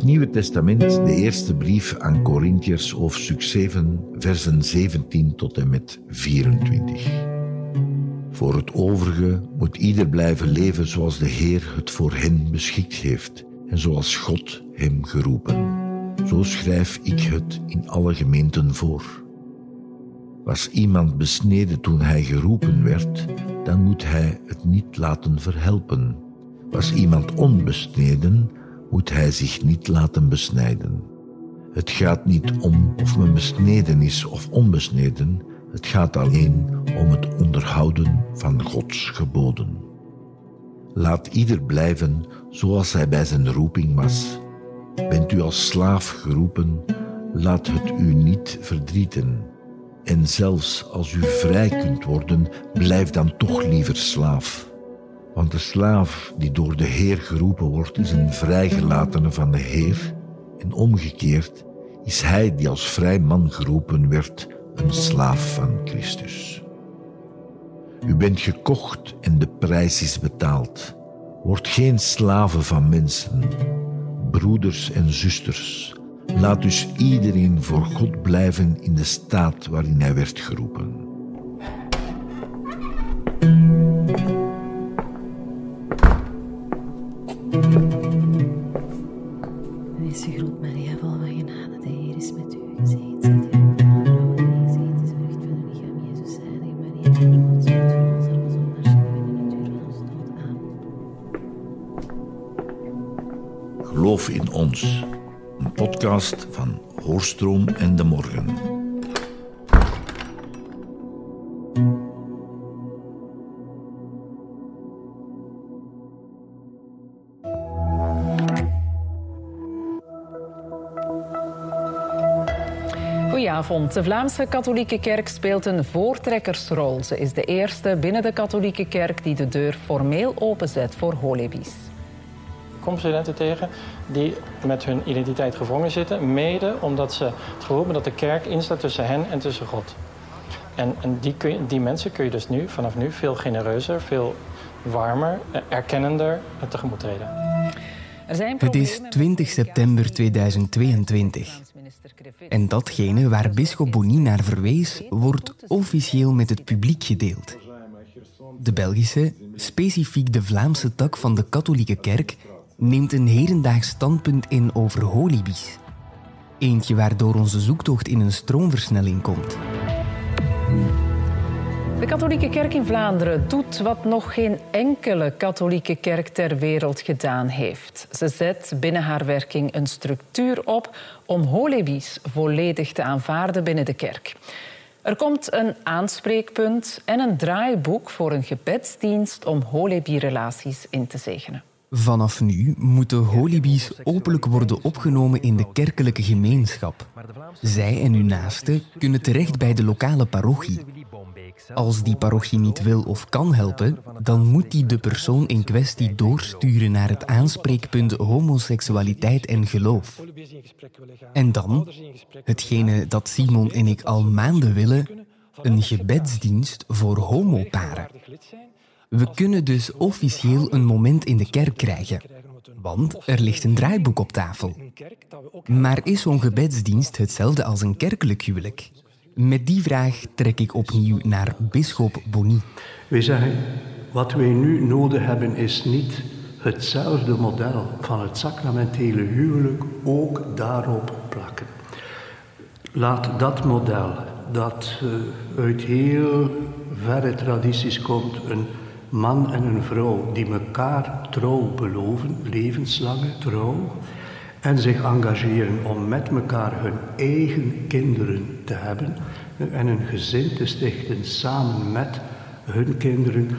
Het Nieuwe Testament, de eerste brief aan Corinthiërs, hoofdstuk 7, versen 17 tot en met 24. Voor het overige moet ieder blijven leven zoals de Heer het voor hen beschikt heeft en zoals God hem geroepen. Zo schrijf ik het in alle gemeenten voor. Was iemand besneden toen hij geroepen werd, dan moet hij het niet laten verhelpen. Was iemand onbesneden, moet hij zich niet laten besnijden. Het gaat niet om of men besneden is of onbesneden, het gaat alleen om het onderhouden van Gods geboden. Laat ieder blijven zoals hij bij zijn roeping was. Bent u als slaaf geroepen, laat het u niet verdrieten. En zelfs als u vrij kunt worden, blijf dan toch liever slaaf. Want de slaaf die door de Heer geroepen wordt, is een vrijgelatene van de Heer. En omgekeerd is hij die als vrij man geroepen werd, een slaaf van Christus. U bent gekocht en de prijs is betaald. Word geen slaven van mensen, broeders en zusters. Laat dus iedereen voor God blijven in de staat waarin hij werd geroepen. De Vlaamse katholieke kerk speelt een voortrekkersrol. Ze is de eerste binnen de katholieke kerk die de deur formeel openzet voor holibies. Ik kom studenten tegen die met hun identiteit gevangen zitten, mede omdat ze het gevoel hebben dat de kerk instaat tussen hen en tussen God. En, en die, kun je- die mensen kun je dus nu, vanaf nu, veel genereuzer, veel warmer, eh, erkennender tegemoet treden. Het is problemen met 20 het september orgaan. 2022. En datgene waar bisschop Boni naar verwees, wordt officieel met het publiek gedeeld. De Belgische, specifiek de Vlaamse tak van de katholieke kerk, neemt een hedendaags standpunt in over holibies. Eentje waardoor onze zoektocht in een stroomversnelling komt. De katholieke kerk in Vlaanderen doet wat nog geen enkele katholieke kerk ter wereld gedaan heeft. Ze zet binnen haar werking een structuur op om holibies volledig te aanvaarden binnen de kerk. Er komt een aanspreekpunt en een draaiboek voor een gebedsdienst om holibi-relaties in te zegenen. Vanaf nu moeten holibies openlijk worden opgenomen in de kerkelijke gemeenschap. Zij en hun naasten kunnen terecht bij de lokale parochie. Als die parochie niet wil of kan helpen, dan moet die de persoon in kwestie doorsturen naar het aanspreekpunt homoseksualiteit en geloof. En dan, hetgene dat Simon en ik al maanden willen, een gebedsdienst voor homoparen. We kunnen dus officieel een moment in de kerk krijgen, want er ligt een draaiboek op tafel. Maar is zo'n gebedsdienst hetzelfde als een kerkelijk huwelijk? Met die vraag trek ik opnieuw naar bisschop Boni. Wij zeggen, wat wij nu nodig hebben is niet hetzelfde model van het sacramentele huwelijk ook daarop plakken. Laat dat model, dat eh, uit heel verre tradities komt, een man en een vrouw die elkaar trouw beloven, levenslange trouw, en zich engageren om met elkaar hun eigen kinderen te hebben en een gezin te stichten samen met hun kinderen,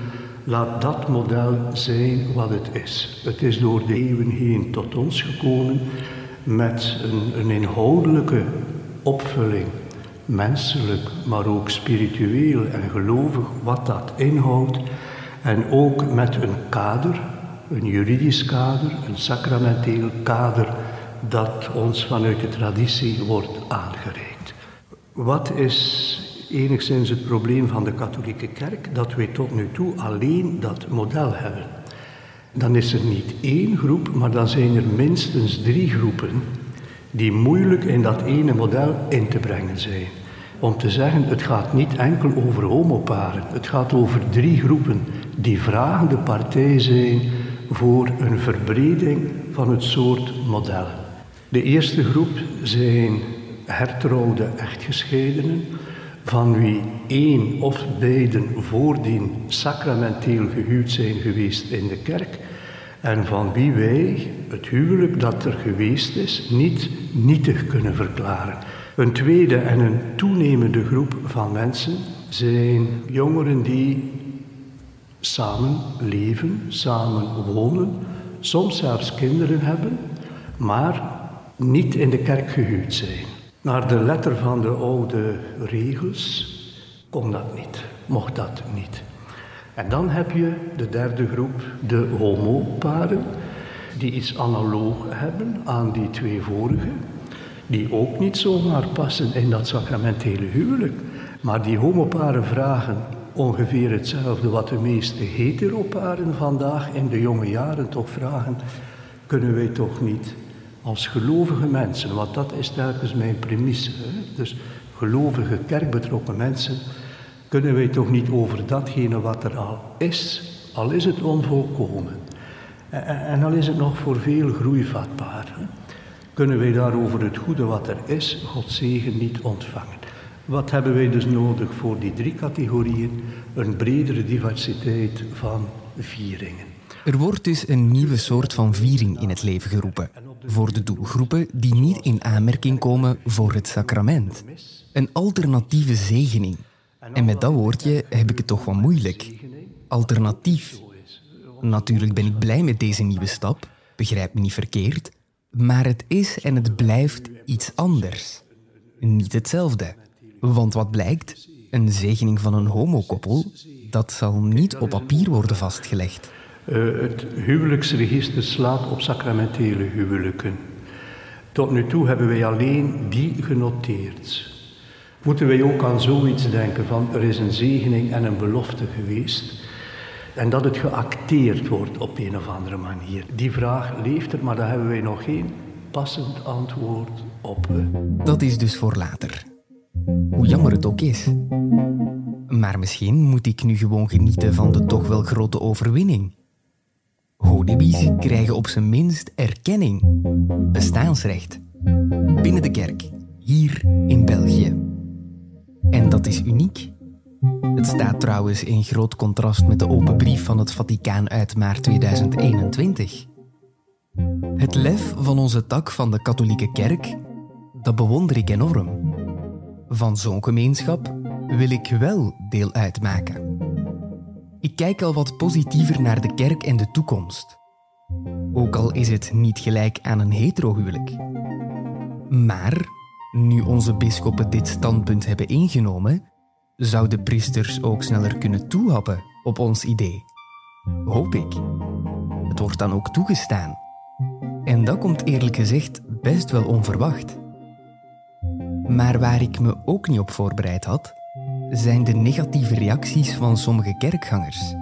laat dat model zijn wat het is. Het is door de eeuwen heen tot ons gekomen met een, een inhoudelijke opvulling, menselijk, maar ook spiritueel en gelovig, wat dat inhoudt. En ook met een kader, een juridisch kader, een sacramenteel kader, dat ons vanuit de traditie wordt aangereikt. Wat is enigszins het probleem van de katholieke kerk? Dat wij tot nu toe alleen dat model hebben. Dan is er niet één groep, maar dan zijn er minstens drie groepen die moeilijk in dat ene model in te brengen zijn. Om te zeggen, het gaat niet enkel over homoparen. Het gaat over drie groepen die vragende partij zijn voor een verbreding van het soort modellen. De eerste groep zijn hertrouwde echtgescheidenen, van wie één of beiden voordien sacramenteel gehuwd zijn geweest in de kerk en van wie wij het huwelijk dat er geweest is niet nietig kunnen verklaren. Een tweede en een toenemende groep van mensen zijn jongeren die samen leven, samen wonen, soms zelfs kinderen hebben, maar niet in de kerk gehuwd zijn. Naar de letter van de oude regels kon dat niet, mocht dat niet. En dan heb je de derde groep, de homoparen, die iets analoog hebben aan die twee vorige, die ook niet zomaar passen in dat sacramentele huwelijk, maar die homoparen vragen ongeveer hetzelfde wat de meeste heteroparen vandaag in de jonge jaren toch vragen, kunnen wij toch niet als gelovige mensen, want dat is telkens mijn premisse, dus gelovige kerkbetrokken mensen, kunnen wij toch niet over datgene wat er al is, al is het onvolkomen, en al is het nog voor veel groeivatbaar, hè? kunnen wij daarover het goede wat er is, God zegen, niet ontvangen. Wat hebben wij dus nodig voor die drie categorieën? Een bredere diversiteit van vieringen. Er wordt dus een nieuwe soort van viering in het leven geroepen. Voor de doelgroepen die niet in aanmerking komen voor het sacrament. Een alternatieve zegening. En met dat woordje heb ik het toch wel moeilijk. Alternatief. Natuurlijk ben ik blij met deze nieuwe stap, begrijp me niet verkeerd. Maar het is en het blijft iets anders. Niet hetzelfde. Want wat blijkt? Een zegening van een homokoppel, dat zal niet op papier worden vastgelegd. Uh, het huwelijksregister slaat op sacramentele huwelijken. Tot nu toe hebben wij alleen die genoteerd. Moeten wij ook aan zoiets denken van er is een zegening en een belofte geweest en dat het geacteerd wordt op een of andere manier. Die vraag leeft er, maar daar hebben wij nog geen passend antwoord op. Dat is dus voor later. Hoe jammer het ook is. Maar misschien moet ik nu gewoon genieten van de toch wel grote overwinning. Holibies krijgen op zijn minst erkenning, bestaansrecht, binnen de kerk, hier in België. En dat is uniek. Het staat trouwens in groot contrast met de open brief van het Vaticaan uit maart 2021. Het lef van onze tak van de katholieke kerk, dat bewonder ik enorm. Van zo'n gemeenschap wil ik wel deel uitmaken. Ik kijk al wat positiever naar de kerk en de toekomst. Ook al is het niet gelijk aan een heterohuwelijk. Maar nu onze bisschoppen dit standpunt hebben ingenomen, zouden priesters ook sneller kunnen toehappen op ons idee. Hoop ik. Het wordt dan ook toegestaan. En dat komt eerlijk gezegd best wel onverwacht. Maar waar ik me ook niet op voorbereid had, zijn de negatieve reacties van sommige kerkgangers,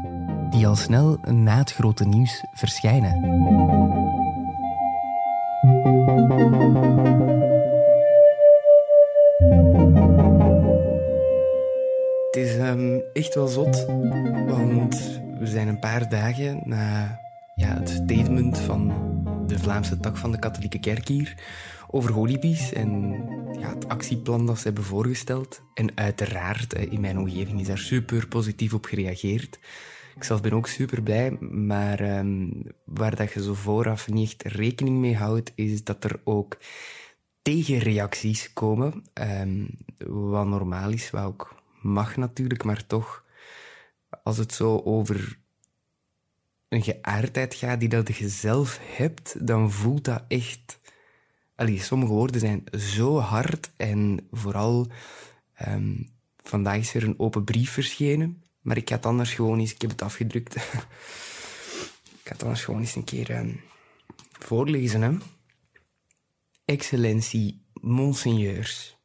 die al snel na het grote nieuws verschijnen. Het is um, echt wel zot, want we zijn een paar dagen na ja, het statement van de Vlaamse tak van de katholieke kerk hier over holibies en ja, het actieplan dat ze hebben voorgesteld. En uiteraard, in mijn omgeving is daar super positief op gereageerd. Ik zelf ben ook super blij, maar um, waar dat je zo vooraf niet rekening mee houdt, is dat er ook tegenreacties komen. Um, wat normaal is, wat ook mag natuurlijk, maar toch, als het zo over een geaardheid gaat die dat je zelf hebt, dan voelt dat echt Allee, sommige woorden zijn zo hard en vooral ehm, vandaag is er een open brief verschenen, maar ik ga het anders gewoon eens, ik heb het afgedrukt, ik ga het anders gewoon eens een keer ehm, voorlezen. Hè? Excellentie, monseigneurs.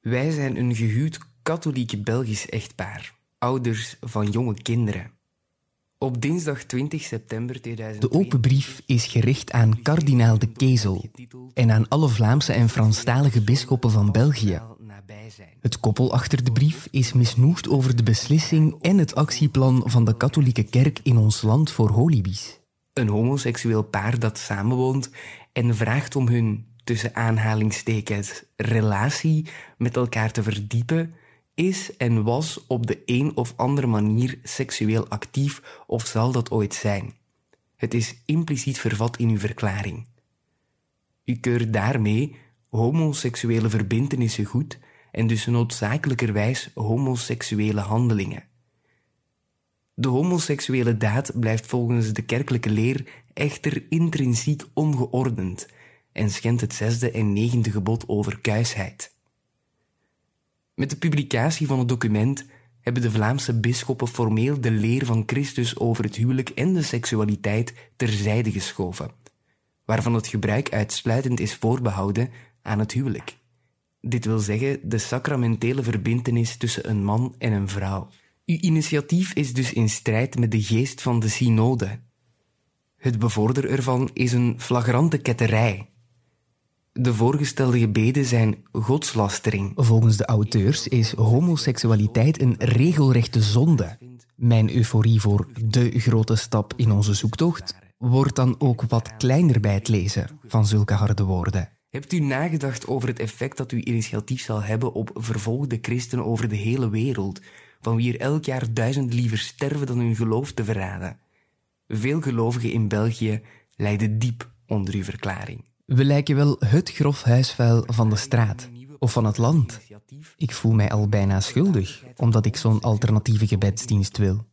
Wij zijn een gehuwd katholiek Belgisch echtpaar, ouders van jonge kinderen. Op dinsdag 20 september 2000. De open brief is gericht aan kardinaal de Kezel en aan alle Vlaamse en Franstalige bisschoppen van België. Het koppel achter de brief is misnoegd over de beslissing en het actieplan van de katholieke kerk in ons land voor holibies. Een homoseksueel paar dat samenwoont en vraagt om hun, tussen aanhalingstekens, relatie met elkaar te verdiepen, is en was op de een of andere manier seksueel actief of zal dat ooit zijn. Het is impliciet vervat in uw verklaring. U keurt daarmee homoseksuele verbintenissen goed en dus noodzakelijkerwijs homoseksuele handelingen. De homoseksuele daad blijft volgens de kerkelijke leer echter intrinsiek ongeordend en schendt het zesde en negende gebod over kuisheid. Met de publicatie van het document hebben de Vlaamse bisschoppen formeel de leer van Christus over het huwelijk en de seksualiteit terzijde geschoven, waarvan het gebruik uitsluitend is voorbehouden aan het huwelijk. Dit wil zeggen de sacramentele verbintenis tussen een man en een vrouw. Uw initiatief is dus in strijd met de geest van de synode. Het bevorderen ervan is een flagrante ketterij. De voorgestelde gebeden zijn godslastering. Volgens de auteurs is homoseksualiteit een regelrechte zonde. Mijn euforie voor de grote stap in onze zoektocht wordt dan ook wat kleiner bij het lezen van zulke harde woorden. Hebt u nagedacht over het effect dat uw initiatief zal hebben op vervolgde christenen over de hele wereld, van wie er elk jaar duizend liever sterven dan hun geloof te verraden? Veel gelovigen in België lijden diep onder uw verklaring. We lijken wel het grof huisvuil van de straat of van het land. Ik voel mij al bijna schuldig, omdat ik zo'n alternatieve gebedsdienst wil.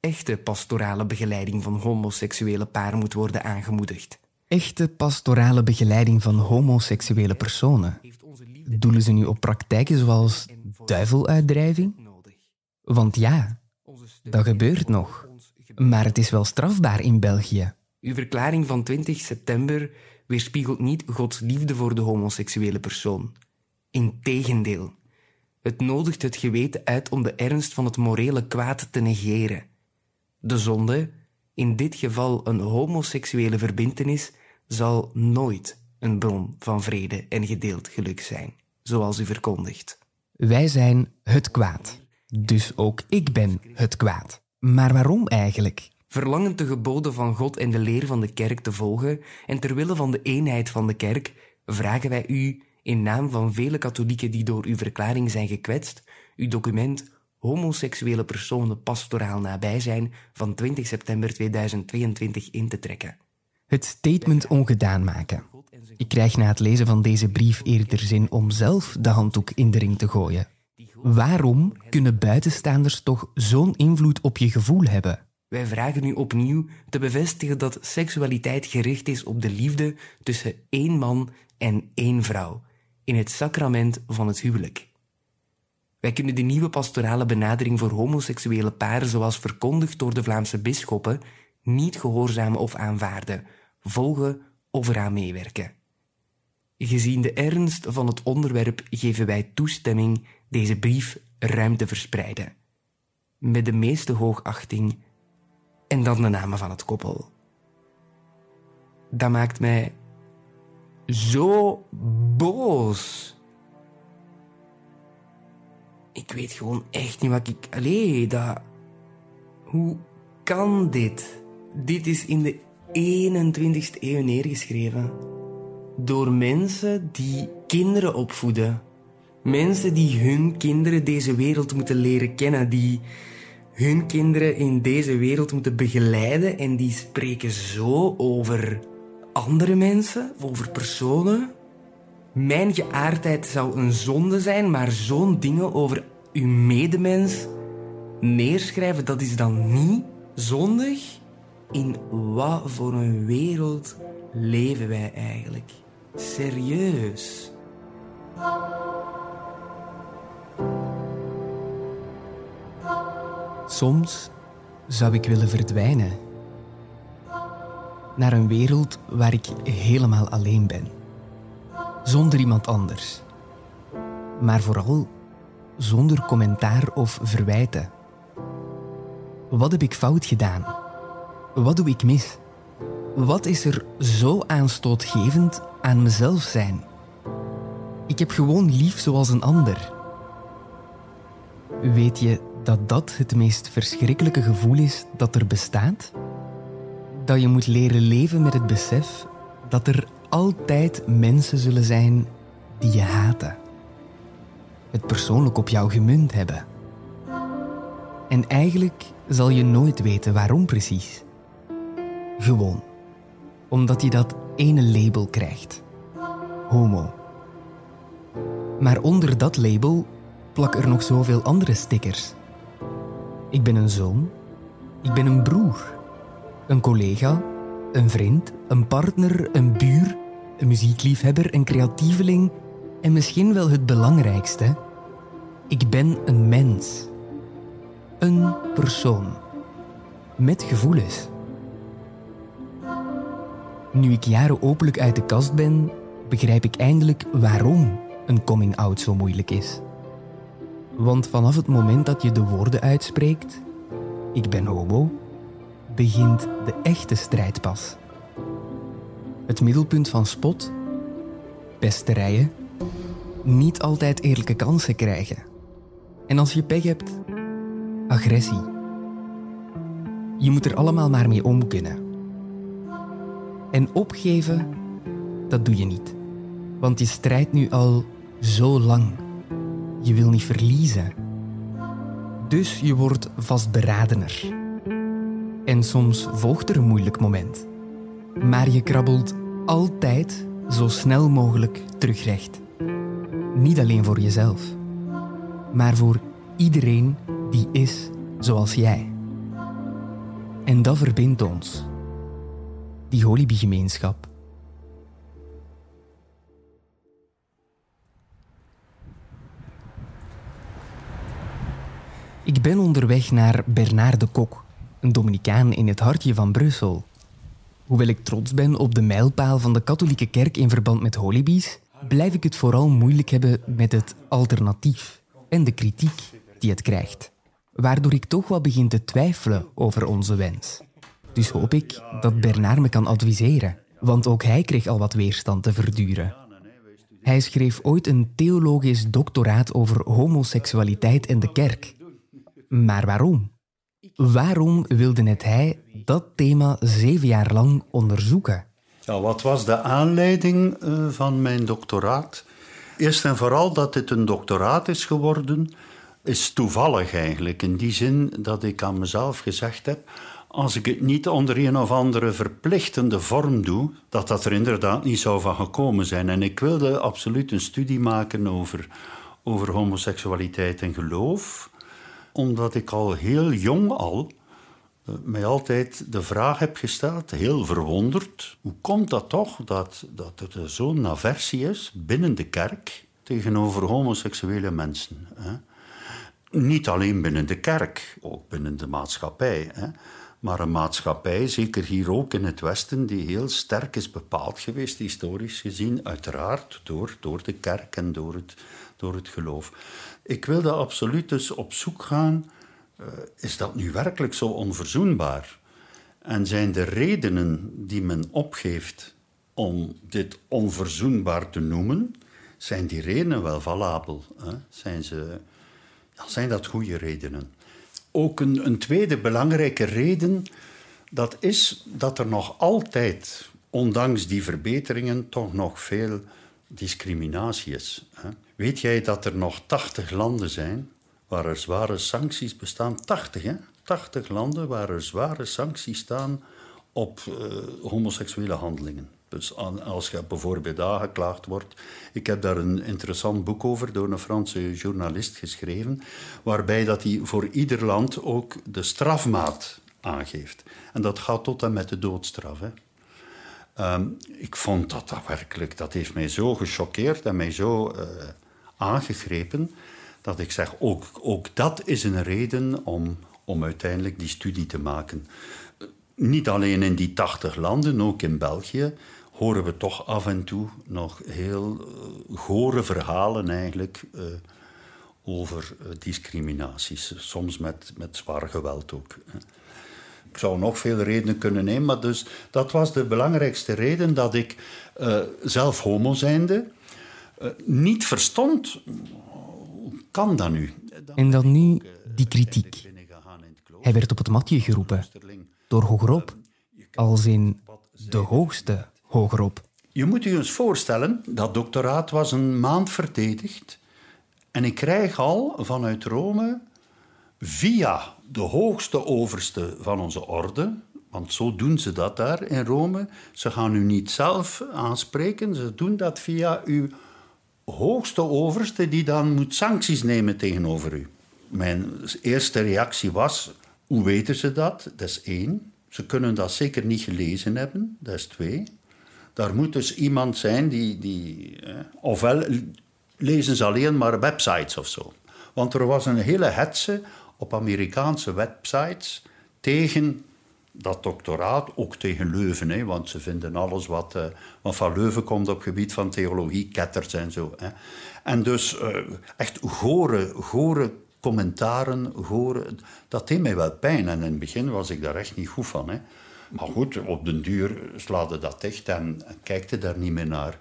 Echte pastorale begeleiding van homoseksuele paren moet worden aangemoedigd. Echte pastorale begeleiding van homoseksuele personen. Doelen ze nu op praktijken zoals duiveluitdrijving? Want ja, dat gebeurt nog. Maar het is wel strafbaar in België. Uw verklaring van 20 september weerspiegelt niet Gods liefde voor de homoseksuele persoon. Integendeel, het nodigt het geweten uit om de ernst van het morele kwaad te negeren. De zonde, in dit geval een homoseksuele verbintenis, zal nooit een bron van vrede en gedeeld geluk zijn, zoals u verkondigt. Wij zijn het kwaad. Dus ook ik ben het kwaad. Maar waarom eigenlijk? Verlangend de geboden van God en de leer van de kerk te volgen en ter wille van de eenheid van de kerk, vragen wij u, in naam van vele katholieken die door uw verklaring zijn gekwetst, uw document Homoseksuele personen pastoraal nabij zijn van 20 september 2022 in te trekken. Het statement ongedaan maken. Ik krijg na het lezen van deze brief eerder zin om zelf de handdoek in de ring te gooien. Waarom kunnen buitenstaanders toch zo'n invloed op je gevoel hebben? Wij vragen u opnieuw te bevestigen dat seksualiteit gericht is op de liefde tussen één man en één vrouw, in het sacrament van het huwelijk. Wij kunnen de nieuwe pastorale benadering voor homoseksuele paren, zoals verkondigd door de Vlaamse bisschoppen, niet gehoorzamen of aanvaarden, volgen of eraan meewerken. Gezien de ernst van het onderwerp geven wij toestemming deze brief ruim te verspreiden. Met de meeste hoogachting en dan de namen van het koppel. Dat maakt mij zo boos. Ik weet gewoon echt niet wat ik. Allee, dat. Hoe kan dit? Dit is in de 21ste eeuw neergeschreven. Door mensen die kinderen opvoeden. Mensen die hun kinderen deze wereld moeten leren kennen. Die hun kinderen in deze wereld moeten begeleiden. En die spreken zo over andere mensen, over personen. Mijn geaardheid zou een zonde zijn, maar zo'n dingen over uw medemens neerschrijven, dat is dan niet zondig? In wat voor een wereld leven wij eigenlijk? Serieus? Soms zou ik willen verdwijnen. Naar een wereld waar ik helemaal alleen ben. Zonder iemand anders. Maar vooral zonder commentaar of verwijten. Wat heb ik fout gedaan? Wat doe ik mis? Wat is er zo aanstootgevend aan mezelf zijn? Ik heb gewoon lief zoals een ander. Weet je dat dat het meest verschrikkelijke gevoel is dat er bestaat? Dat je moet leren leven met het besef dat er altijd mensen zullen zijn die je haten. Het persoonlijk op jou gemunt hebben. En eigenlijk zal je nooit weten waarom precies. Gewoon omdat je dat ene label krijgt: homo. Maar onder dat label plak er nog zoveel andere stickers. Ik ben een zoon, ik ben een broer, een collega, een vriend, een partner, een buur, een muziekliefhebber, een creatieveling en misschien wel het belangrijkste: ik ben een mens. Een persoon. Met gevoelens. Nu ik jaren openlijk uit de kast ben, begrijp ik eindelijk waarom een coming-out zo moeilijk is. Want vanaf het moment dat je de woorden uitspreekt, ik ben homo, begint de echte strijd pas. Het middelpunt van spot, pesterijen, niet altijd eerlijke kansen krijgen. En als je pech hebt, agressie. Je moet er allemaal maar mee om kunnen. En opgeven, dat doe je niet. Want je strijdt nu al zo lang. Je wil niet verliezen. Dus je wordt vastberadener. En soms volgt er een moeilijk moment. Maar je krabbelt altijd zo snel mogelijk terugrecht. Niet alleen voor jezelf, maar voor iedereen die is zoals jij. En dat verbindt ons. Die Holibi-gemeenschap. Ik ben onderweg naar Bernard de Kok, een Dominicaan in het hartje van Brussel. Hoewel ik trots ben op de mijlpaal van de katholieke kerk in verband met holibies, blijf ik het vooral moeilijk hebben met het alternatief en de kritiek die het krijgt. Waardoor ik toch wel begin te twijfelen over onze wens. Dus hoop ik dat Bernard me kan adviseren, want ook hij kreeg al wat weerstand te verduren. Hij schreef ooit een theologisch doctoraat over homoseksualiteit en de kerk. Maar waarom? Waarom wilde net hij dat thema zeven jaar lang onderzoeken? Ja, wat was de aanleiding eh, van mijn doctoraat? Eerst en vooral dat dit een doctoraat is geworden, is toevallig eigenlijk. In die zin dat ik aan mezelf gezegd heb: als ik het niet onder een of andere verplichtende vorm doe, dat dat er inderdaad niet zou van gekomen zijn. En ik wilde absoluut een studie maken over, over homoseksualiteit en geloof, omdat ik al heel jong al eh, mij altijd de vraag heb gesteld, heel verwonderd, hoe komt dat toch dat, dat er zo'n aversie is binnen de kerk tegenover homoseksuele mensen? Hè? Niet alleen binnen de kerk, ook binnen de maatschappij. Hè? Maar een maatschappij, zeker hier ook in het Westen, die heel sterk is bepaald geweest, historisch gezien, uiteraard door, door de kerk en door het, door het geloof. Ik wilde absoluut dus op zoek gaan, uh, is dat nu werkelijk zo onverzoenbaar? En zijn de redenen die men opgeeft om dit onverzoenbaar te noemen, zijn die redenen wel valabel? Hè? Zijn, ze, zijn dat goede redenen? Ook een, een tweede belangrijke reden, dat is dat er nog altijd, ondanks die verbeteringen, toch nog veel discriminatie is. Hè? Weet jij dat er nog 80 landen zijn waar er zware sancties bestaan? 80, hè? 80 landen waar er zware sancties staan op uh, homoseksuele handelingen. Dus als je bijvoorbeeld aangeklaagd wordt. Ik heb daar een interessant boek over door een Franse journalist geschreven, waarbij dat hij voor ieder land ook de strafmaat aangeeft. En dat gaat tot en met de doodstraf. Hè. Ehm, ik vond dat dat werkelijk, dat heeft mij zo gechoqueerd en mij zo uh, aangegrepen, dat ik zeg, ook, ook dat is een reden om, om uiteindelijk die studie te maken. Niet alleen in die 80 landen, ook in België, horen we toch af en toe nog heel uh, gore verhalen eigenlijk uh, over uh, discriminaties. Soms met, met zwaar geweld ook. Ik zou nog veel redenen kunnen nemen, maar dus dat was de belangrijkste reden dat ik zelf homo zijnde niet verstond. Hoe kan dat nu? En dan nu die kritiek. Hij werd op het matje geroepen door hogerop, als in de hoogste hogerop. Je moet je eens voorstellen, dat doctoraat was een maand verdedigd. En ik krijg al vanuit Rome, via de hoogste overste van onze orde, want zo doen ze dat daar in Rome. Ze gaan u niet zelf aanspreken, ze doen dat via uw hoogste overste, die dan moet sancties nemen tegenover u. Mijn eerste reactie was: hoe weten ze dat? Dat is één. Ze kunnen dat zeker niet gelezen hebben, dat is twee. Daar moet dus iemand zijn die. die eh, ofwel lezen ze alleen maar websites of zo. Want er was een hele hetze op Amerikaanse websites tegen dat doctoraat, ook tegen Leuven. Hè, want ze vinden alles wat, uh, wat van Leuven komt op gebied van theologie, ketters en zo. Hè. En dus uh, echt gore, gore commentaren, gore, dat deed mij wel pijn. En in het begin was ik daar echt niet goed van. Hè. Maar goed, op den duur slaat dat dicht en kijkte daar niet meer naar.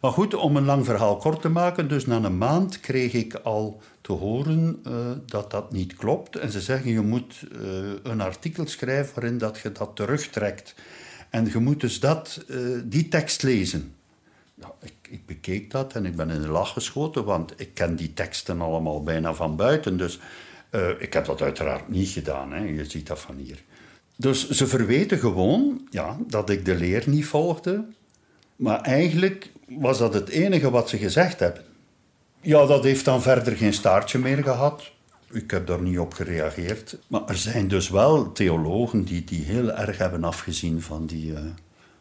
Maar goed, om een lang verhaal kort te maken, dus na een maand kreeg ik al te horen uh, dat dat niet klopt. En ze zeggen, je moet uh, een artikel schrijven waarin dat je dat terugtrekt. En je moet dus dat, uh, die tekst lezen. Nou, ik, ik, bekeek dat en ik ben in de lach geschoten, want ik ken die teksten allemaal bijna van buiten. Dus ik heb dat uiteraard niet gedaan, hè. je ziet dat van hier. Dus ze verweten gewoon ja, dat ik de leer niet volgde. Maar eigenlijk was dat het enige wat ze gezegd hebben. Ja, dat heeft dan verder geen staartje meer gehad. Ik heb daar niet op gereageerd. Maar er zijn dus wel theologen die, die heel erg hebben afgezien van die, uh,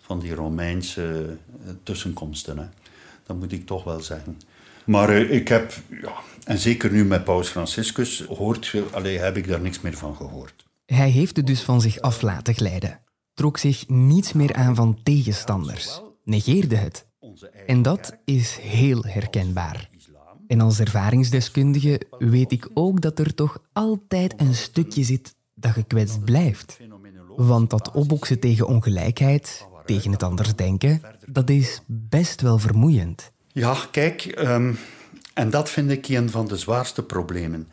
van die Romeinse uh, tussenkomsten. Hè. Dat moet ik toch wel zeggen. Maar uh, ik heb, ja, en zeker nu met Paus Franciscus, hoort, allee, heb ik daar niks meer van gehoord. Hij heeft het dus van zich af laten glijden, trok zich niets meer aan van tegenstanders, negeerde het. En dat is heel herkenbaar. En als ervaringsdeskundige weet ik ook dat er toch altijd een stukje zit dat gekwetst blijft. Want dat opboksen tegen ongelijkheid, tegen het anders denken, dat is best wel vermoeiend. Ja, kijk, um, en dat vind ik een van de zwaarste problemen.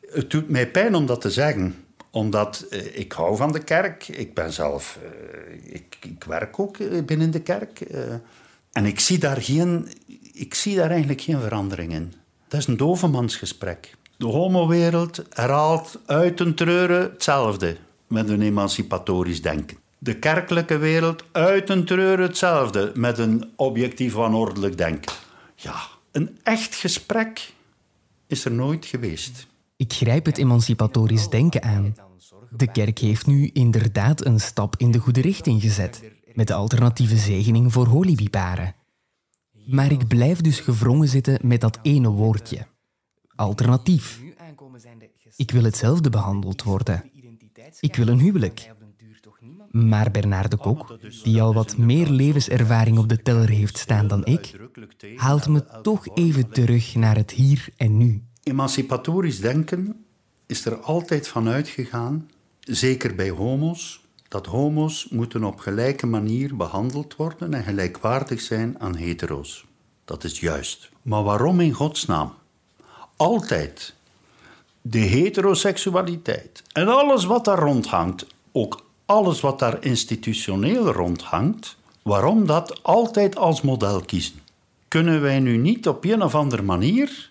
Het doet mij pijn om dat te zeggen, omdat uh, ik hou van de kerk. Ik ben zelf, uh, ik, ik, werk ook binnen de kerk. En ik zie, daar geen, ik zie daar eigenlijk geen verandering in. Dat is een dovemansgesprek. De homowereld herhaalt uit een treuren hetzelfde met een emancipatorisch denken. De kerkelijke wereld uit een treuren hetzelfde met een objectief wanordelijk denken. Ja, een echt gesprek is er nooit geweest. Ik grijp het emancipatorisch denken aan. De kerk heeft nu inderdaad een stap in de goede richting gezet, met de alternatieve zegening voor holibiparen. Maar ik blijf dus gevrongen zitten met dat ene woordje. Alternatief. Ik wil hetzelfde behandeld worden. Ik wil een huwelijk. Maar Bernard de Kok, die al wat meer levenservaring op de teller heeft staan dan ik, haalt me toch even terug naar het hier en nu. Emancipatorisch denken is er altijd van uitgegaan, zeker bij homo's, dat homo's moeten op gelijke manier behandeld worden en gelijkwaardig zijn aan hetero's. Dat is juist. Maar waarom in godsnaam? Altijd de heteroseksualiteit en alles wat daar rondhangt, ook alles wat daar institutioneel rondhangt, waarom dat altijd als model kiezen? Kunnen wij nu niet op een of andere manier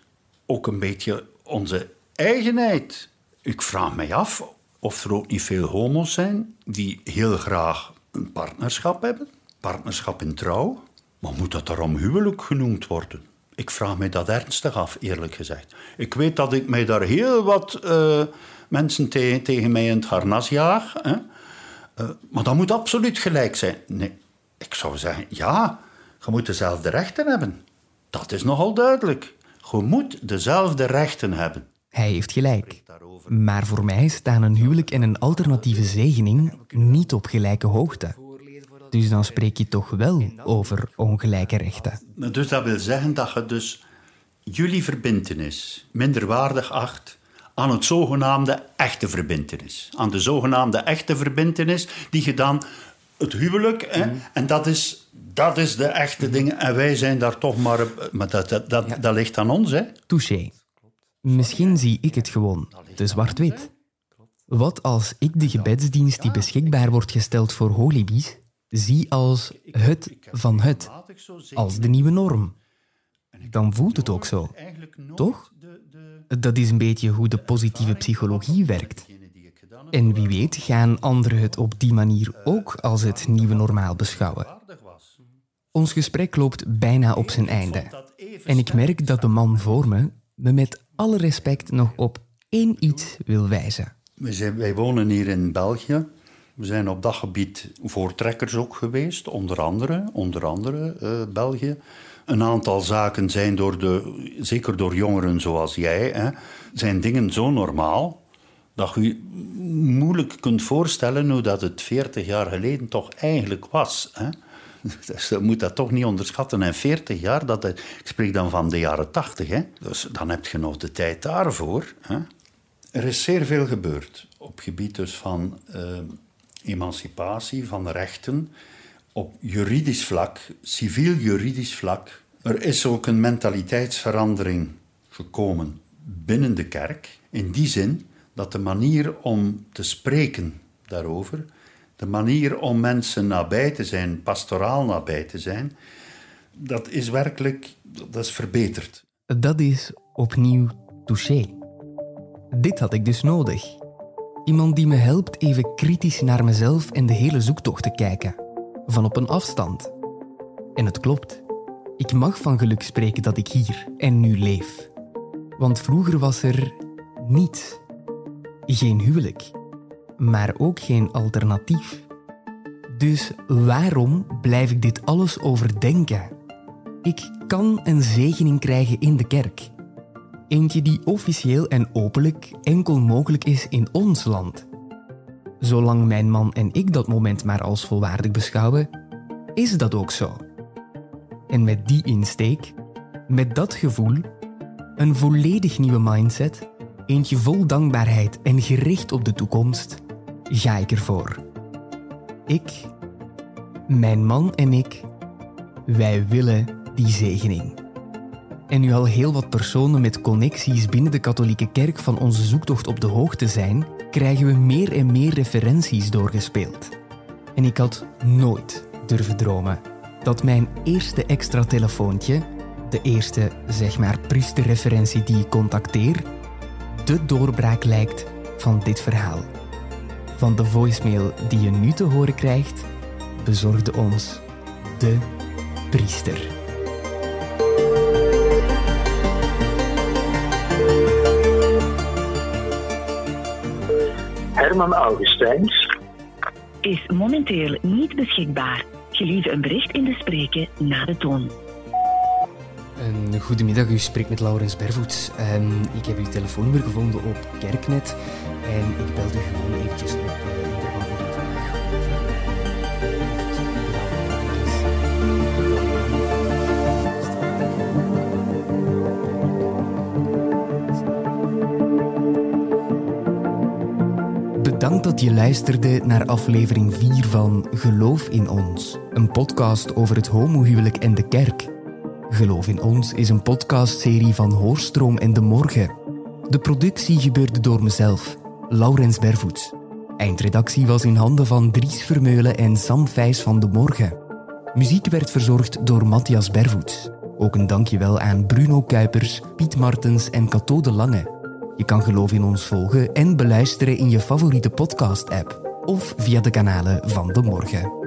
ook een beetje onze eigenheid? Ik vraag mij af of er ook niet veel homo's zijn die heel graag een partnerschap hebben, partnerschap in trouw, maar moet dat daarom huwelijk genoemd worden? Ik vraag mij dat ernstig af, eerlijk gezegd. Ik weet dat ik mij daar heel wat uh, mensen te tegen mij in het harnas jaag. Hè? Uh, maar dat moet absoluut gelijk zijn. Nee, Ik zou zeggen, ja, je moet dezelfde rechten hebben. Dat is nogal duidelijk. Je moet dezelfde rechten hebben. Hij heeft gelijk. Maar voor mij staan een huwelijk en een alternatieve zegening niet op gelijke hoogte. Dus dan spreek je toch wel over ongelijke rechten. Dus dat wil zeggen dat je dus jullie verbintenis minderwaardig acht aan het zogenaamde echte verbintenis. Aan de zogenaamde echte verbintenis die je dan het huwelijk, hè, Mhm. en dat is, dat is de echte ding. En wij zijn daar toch maar... Maar dat, dat, dat, dat ligt aan ons, hè. Touché. Misschien zie ik het gewoon, te zwart-wit. Wat als ik de gebedsdienst die beschikbaar wordt gesteld voor holibies zie als het van het, als de nieuwe norm? Dan voelt het ook zo, toch? Dat is een beetje hoe de positieve psychologie werkt. En wie weet gaan anderen het op die manier ook als het nieuwe normaal beschouwen. Ons gesprek loopt bijna op zijn einde. En ik merk dat de man voor me me met alle respect nog op één iets wil wijzen. Wij, wonen hier in België. We zijn op dat gebied voortrekkers ook geweest, onder andere, onder andere eh, België. Een aantal zaken zijn door de, zeker door jongeren zoals jij, hè, zijn dingen zo normaal dat je moeilijk kunt voorstellen hoe dat het 40 jaar geleden toch eigenlijk was. Hè. Dus je moet dat toch niet onderschatten. En 40 jaar, dat, ik spreek dan van de jaren 80, hè. dus dan heb je nog de tijd daarvoor. Hè. Er is zeer veel gebeurd op gebied dus van eh, emancipatie, van rechten, op juridisch vlak, civiel-juridisch vlak. Er is ook een mentaliteitsverandering gekomen binnen de kerk, in die zin dat de manier om te spreken daarover, de manier om mensen nabij te zijn, pastoraal nabij te zijn, dat is werkelijk dat is verbeterd. Dat is opnieuw touché. Dit had ik dus nodig. Iemand die me helpt even kritisch naar mezelf en de hele zoektocht te kijken. Van op een afstand. En het klopt. Ik mag van geluk spreken dat ik hier en nu leef. Want vroeger was er niets. Geen huwelijk. Maar ook geen alternatief. Dus waarom blijf ik dit alles overdenken? Ik kan een zegening krijgen in de kerk. Eentje die officieel en openlijk enkel mogelijk is in ons land. Zolang mijn man en ik dat moment maar als volwaardig beschouwen, is dat ook zo. En met die insteek, met dat gevoel, een volledig nieuwe mindset, eentje vol dankbaarheid en gericht op de toekomst, ga ik ervoor. Ik, mijn man en ik, wij willen die zegening. En nu al heel wat personen met connecties binnen de katholieke kerk van onze zoektocht op de hoogte zijn, krijgen we meer en meer referenties doorgespeeld. En ik had nooit durven dromen dat mijn eerste extra telefoontje, de eerste, zeg maar, priesterreferentie die ik contacteer, de doorbraak lijkt van dit verhaal. Van de voicemail die je nu te horen krijgt, bezorgde ons de priester. Herman Augustijns is momenteel niet beschikbaar. Gelieve een bericht in te spreken na de toon. Een goedemiddag, u spreekt met Laurens Bervoets. Ehm, ik heb uw telefoonnummer gevonden op Kerknet en ik belde gewoon eventjes op eh, Bedankt dat je luisterde naar aflevering 4 van Geloof in ons, een podcast over het homohuwelijk en de kerk. Geloof in ons is een podcastserie van Hoorstroom en De Morgen. De productie gebeurde door mezelf, Laurens Bervoets. Eindredactie was in handen van Dries Vermeulen en Sam Vijs van De Morgen. Muziek werd verzorgd door Matthias Bervoets. Ook een dankjewel aan Bruno Kuipers, Piet Martens en Cato de Lange. Je kan Geloof in ons volgen en beluisteren in je favoriete podcast-app of via de kanalen van De Morgen.